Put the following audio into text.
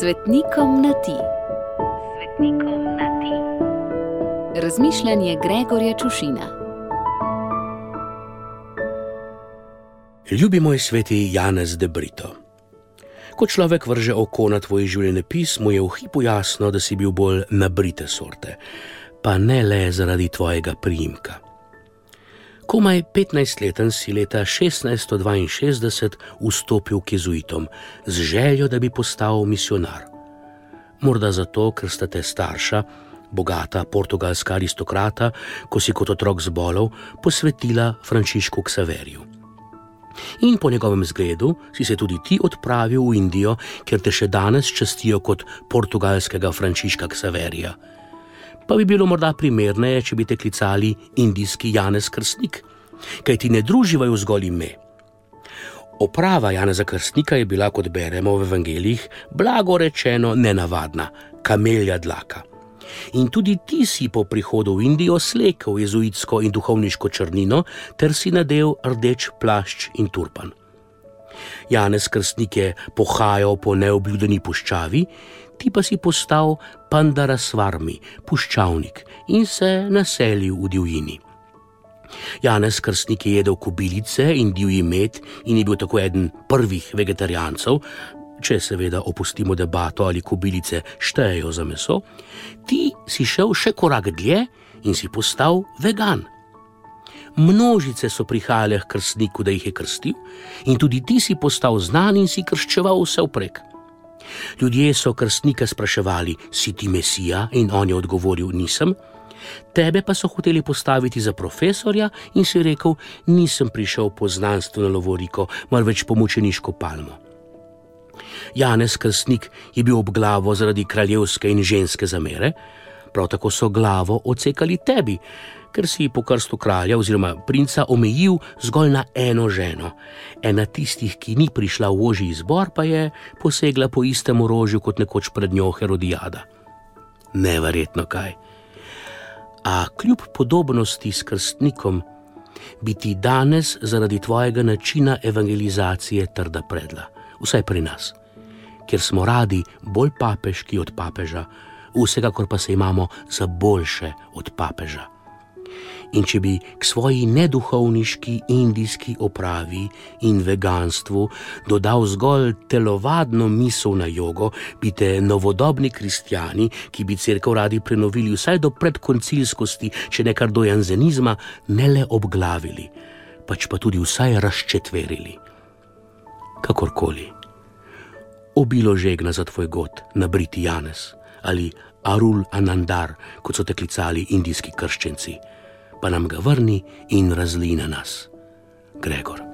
Svetnikom na ti. Svetnikom na ti. Razmišljanje Gregorja Čušina. Ljubi moj sveti Janez de Brito. Ko človek vrže oko na tvoj življenjepis, mu je v hipu jasno, da si bil bolj nabrite sorte, pa ne le zaradi tvojega priimka. Komaj 15-leten si leta 1662 vstopil k jezuitom z željo, da bi postal misionar. Morda zato, ker sta te starša, bogata portugalska aristokrata, ko si kot otrok zbolel, posvetila Frančišku Ksaverju. In po njegovem zgledu si se tudi ti odpravil v Indijo, kjer te še danes častijo kot portugalskega Frančiška Ksaverja pa bi bilo morda primerneje, če bi te klicali indijski Janez Krstnik, kaj ti ne druživajo zgolj ime. Oprava Janeza Krstnika je bila, kot beremo v evangelijih, blago rečeno nenavadna, kamelja dlaka. In tudi ti si po prihodu v Indijo slekel jezuitsko in duhovniško črnino, ter si nadel rdeč plašč in turpan. Janez Krstnik je pohajal po neobljudeni puščavi, ti pa si postal pandara svarmi, puščavnik in se naselil v divjini. Janez Krstnik je jedel kobilice in divji med in je bil tako eden prvih vegetarijancev, če seveda opustimo debato ali kobilice štejejo za meso, ti si šel še korak dlje in si postal vegan. Množice so prihajale k krstniku, da jih je krstil, in tudi ti si postal znan in si krščeval vse vprek. Ljudje so krstnika spraševali, si ti mesija, in on je odgovoril, nisem. Tebe pa so hoteli postaviti za profesorja in si rekel, nisem prišel po znanstveno lovoriko, marveč po mučeniško palmo. Janez Krstnik je bil ob glavo zaradi kraljevske in ženske zamere, prav tako so glavo odsekali tebi, ker si po krstu kralja oziroma princa omejil zgolj na eno ženo. Ena tistih, ki ni prišla v ožji izbor, pa je posegla po istem orožju kot nekoč pred njo Herodijada. Neverjetno kaj. A kljub podobnosti s krstnikom, bi ti danes zaradi tvojega načina evangelizacije trda predla, vsaj pri nas, ker smo radi bolj papeški od papeža, vsekakor pa se imamo za boljše od papeža in če bi k svoji neduhovniški indijski opravi in veganstvu dodal zgolj telovadno misel na jogo, bi te novodobni kristijani, ki bi crkvo radi prenovili vsaj do predkoncilskosti, če ne kar do janzenizma, ne le obglavili, pač pa tudi vsaj razčetverili. Kakorkoli. Obilo žegna za tvoj god, nabriti Janez ali Arul Anandar, kot so te klicali indijski krščenci pa nam ga vrni in razli na nas. Gregor.